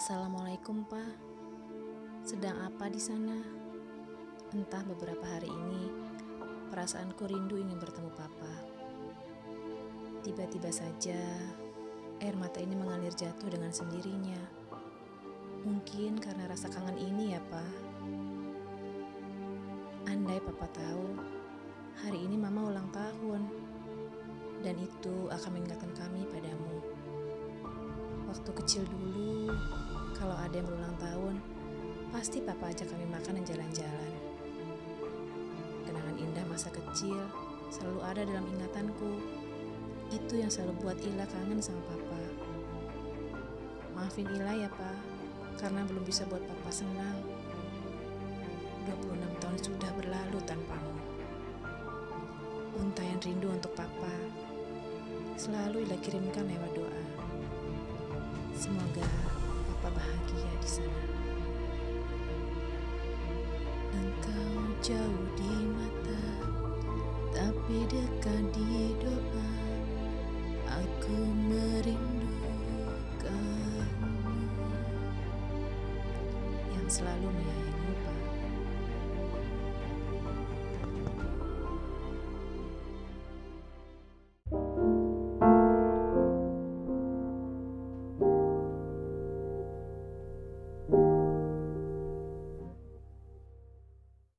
Assalamualaikum, Pak. Sedang apa di sana? Entah beberapa hari ini, perasaanku rindu ingin bertemu Papa. Tiba-tiba saja, air mata ini mengalir jatuh dengan sendirinya. Mungkin karena rasa kangen ini ya, Pak. Andai Papa tahu, hari ini Mama ulang tahun. Dan itu akan mengingatkan kami padamu. Waktu kecil dulu, kalau ada yang berulang tahun, pasti papa ajak kami makan dan jalan-jalan. Kenangan indah masa kecil selalu ada dalam ingatanku. Itu yang selalu buat Ila kangen sama papa. Maafin Ila ya, Pak, karena belum bisa buat papa senang. 26 tahun sudah berlalu tanpamu. Untayan rindu untuk papa selalu Ila kirimkan lewat doa. Semoga Papa bahagia di sana. Engkau jauh di mata, tapi dekat di doa. Aku merindukanmu yang selalu menyayangimu, Pak.